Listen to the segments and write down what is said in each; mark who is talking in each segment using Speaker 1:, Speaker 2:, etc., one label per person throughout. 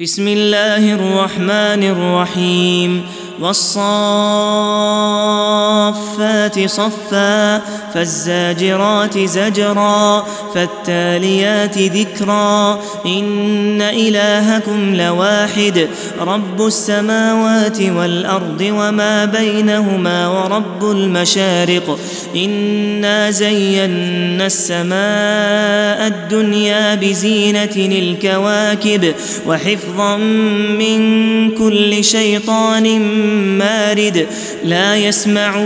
Speaker 1: بسم الله الرحمن الرحيم. والصافات صفا فالزاجرات زجرا فالتاليات ذكرا. إن إلهكم لواحد رب السماوات والأرض وما بينهما ورب المشارق. إنا زينا السماء الدنيا بزينة الكواكب وحفظا من كل شيطان مارد. لا يسمعون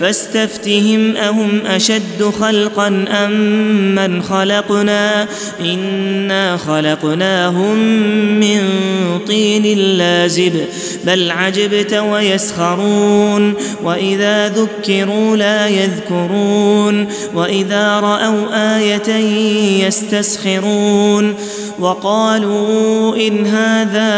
Speaker 1: فاستفتهم أهم أشد خلقا أم من خلقنا؟ إنا خلقناهم من طين لازب بل عجبت ويسخرون. وإذا ذكروا لا يذكرون. وإذا رأوا آية يستسخرون. وقالوا إن هذا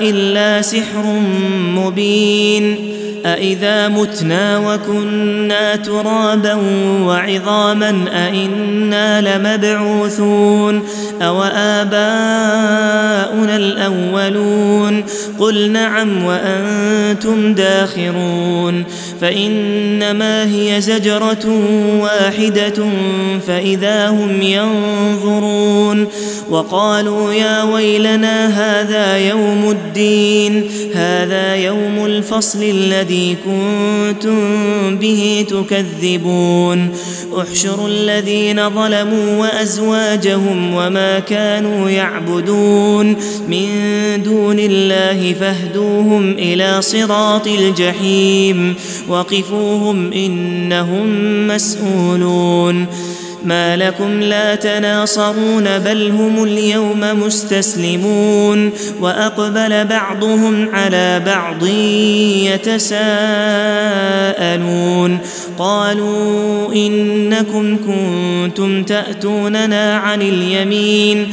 Speaker 1: إلا سحر مبين. أإذا متنا وكنا ترابا وعظاما أإنا لمبعوثون أو آباؤنا الأولون قل نعم وأنتم داخرون فإنما هي زجرة واحدة فإذا هم ينظرون وقالوا يا ويلنا هذا يوم الدين هذا يوم الفصل الذي كنتم به تكذبون. احشروا الذين ظلموا وأزواجهم وما كانوا يعبدون. من دون الله فاهدوهم إلى صراط الجحيم. وقفوهم إنهم مسؤولون. ما لكم لا تناصرون بل هم اليوم مستسلمون. وأقبل بعضهم على بعض يتساءلون. قالوا إنكم كنتم تأتوننا عن اليمين.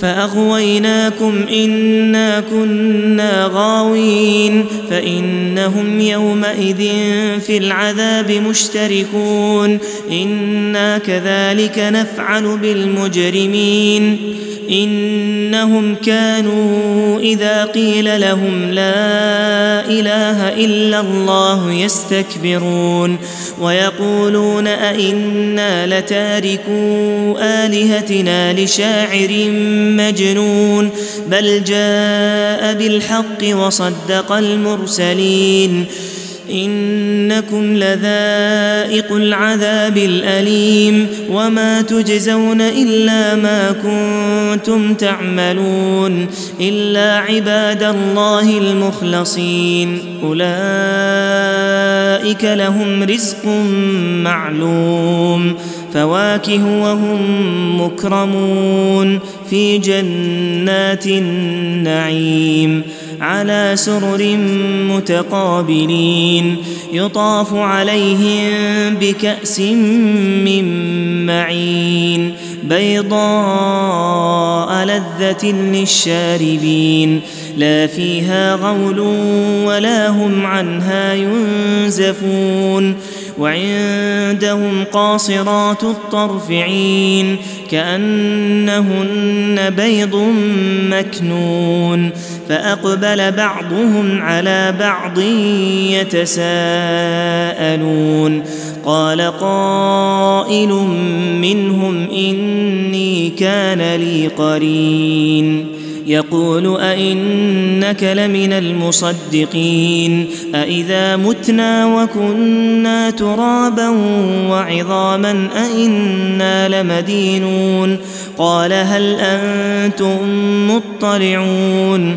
Speaker 1: فأغويناكم إنا كنا غاوين فإنهم يومئذ في العذاب مشتركون إنا كذلك نفعل بالمجرمين إنهم كانوا إذا قيل لهم لا إله إلا الله يستكبرون ويقولون أئنا لتاركو آلهتنا لشاعر مجنون بل جاء بالحق وصدق المرسلين إنكم لذائق العذاب الأليم وما تجزون إلا ما كنتم تعملون إلا عباد الله المخلصين. أولئك لهم رزق معلوم. فواكه وهم مكرمون. في جنات النعيم. على سرر متقابلين. يطاف عليهم بكأس من معين. بيضاء لذة للشاربين. لا فيها غول ولا هم عنها ينزفون. وعندهم قاصرات الطرف عين كأنهن بيض مكنون. فأقبل بعضهم على بعض يتساءلون. قال قائل منهم إني كان لي قرين. يقول أئنك لمن المصدقين. أإذا متنا وكنا ترابا وعظاما أئنا لمدينون. قال هل أنتم مطلعون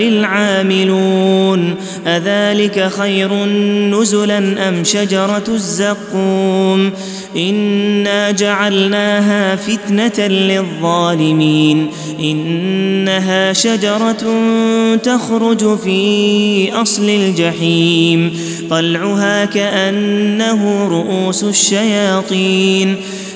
Speaker 1: العاملون أذلك خير نزلا أم شجرة الزقوم؟ إنا جعلناها فتنة للظالمين. إنها شجرة تخرج في أصل الجحيم. طلعها كأنه رؤوس الشياطين.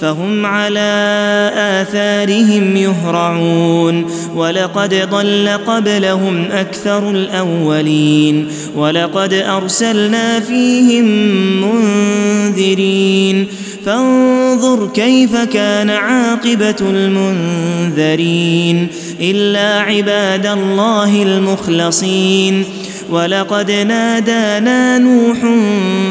Speaker 1: فهم على آثارهم يهرعون. ولقد ضل قبلهم أكثر الأولين. ولقد أرسلنا فيهم منذرين. فانظر كيف كان عاقبة المنذرين. إلا عباد الله المخلصين. ولقد نادانا نوح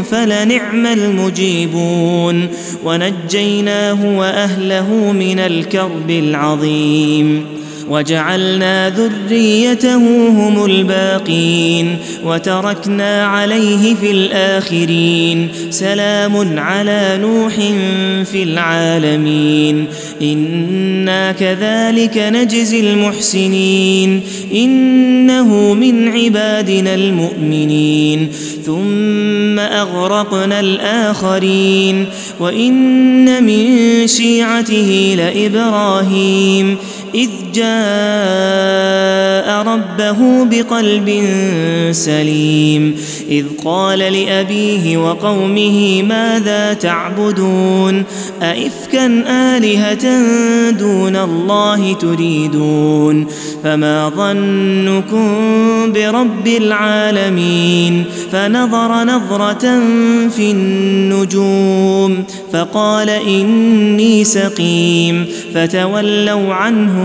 Speaker 1: فلنعم المجيبون ونجيناه وأهله من الكرب العظيم. وجعلنا ذريته هم الباقين وتركنا عليه في الآخرين سلام على نوح في العالمين إنا كذلك نجزي المحسنين إنه من عبادنا المؤمنين ثم أغرقنا الآخرين وإن من شيعته لإبراهيم إذ جاء ربه بقلب سليم إذ قال لأبيه وقومه ماذا تعبدون؟ ائفكا آلهة دون الله تريدون؟ فما ظنكم برب العالمين؟ فنظر نظرة في النجوم فقال إني سقيم فتولوا عنه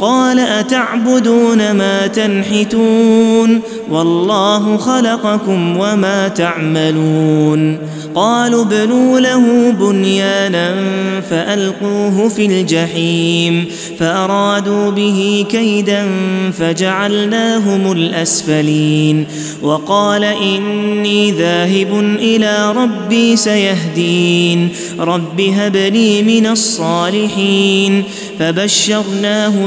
Speaker 1: قال أتعبدون ما تنحتون والله خلقكم وما تعملون قالوا ابنوا له بنيانا فألقوه في الجحيم فأرادوا به كيدا فجعلناهم الأسفلين وقال إني ذاهب إلى ربي سيهدين رب هب لي من الصالحين فبشرناه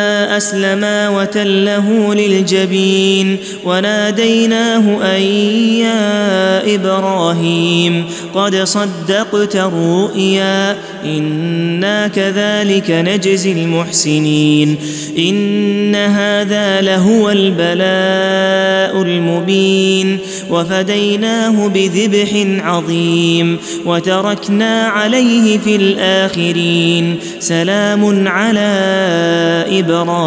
Speaker 1: اسلما وتله للجبين وناديناه أن يا إبراهيم قد صدقت الرؤيا إنا كذلك نجزي المحسنين إن هذا لهو البلاء المبين وفديناه بذبح عظيم وتركنا عليه في الآخرين سلام على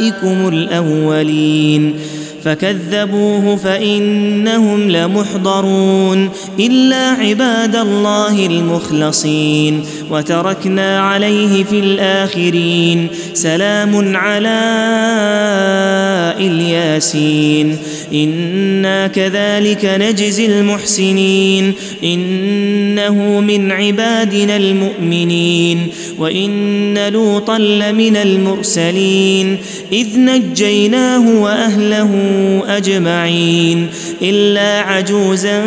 Speaker 1: ابائكم الأولين فكذبوه فإنهم لمحضرون إلا عباد الله المخلصين وتركنا عليه في الآخرين سلام على إلياسين إنا كذلك نجزي المحسنين. إنه من عبادنا المؤمنين. وإن لوطا لمن المرسلين. إذ نجيناه وأهله أجمعين. إلا عجوزا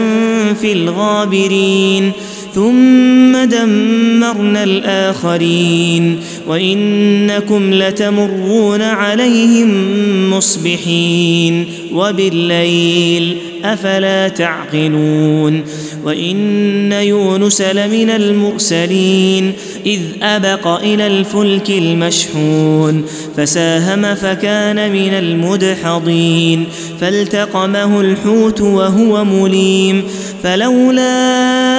Speaker 1: في الغابرين. ثم دمرنا الآخرين وإنكم لتمرون عليهم مصبحين وبالليل أفلا تعقلون وإن يونس لمن المرسلين إذ أبق إلى الفلك المشحون فساهم فكان من المدحضين فالتقمه الحوت وهو مليم فلولا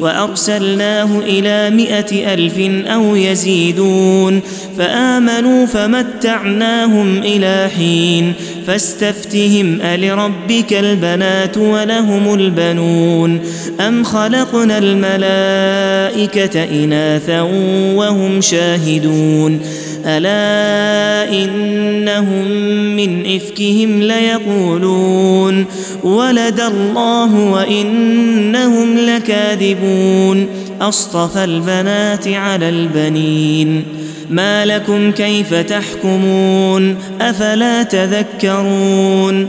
Speaker 1: وأرسلناه إلى مائه ألف أو يزيدون فآمنوا فمتعناهم إلى حين فاستفتهم ألربك البنات ولهم البنون أم خلقنا الملائكة إناثا وهم شاهدون ألا إنهم من إفكهم ليقولون ولد الله وإنهم لكاذبون أصطفى البنات على البنين ما لكم كيف تحكمون أفلا تذكرون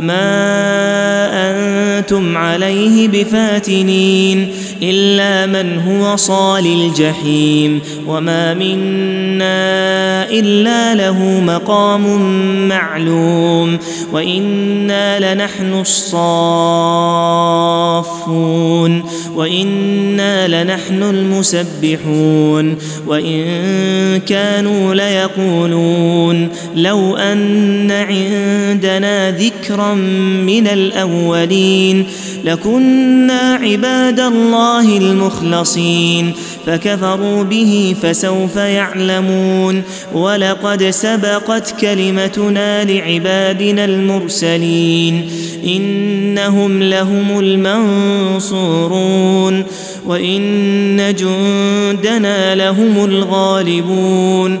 Speaker 1: ما أنتم عليه بفاتنين إلا من هو صال الجحيم وما منا إلا له مقام معلوم وإنا لنحن الصافون وإنا لنحن المسبحون وإن كانوا ليقولون لو أن عندنا ذكرا من الاولين لكنا عباد الله المخلصين فكفروا به فسوف يعلمون ولقد سبقت كلمتنا لعبادنا المرسلين انهم لهم المنصورون وان جندنا لهم الغالبون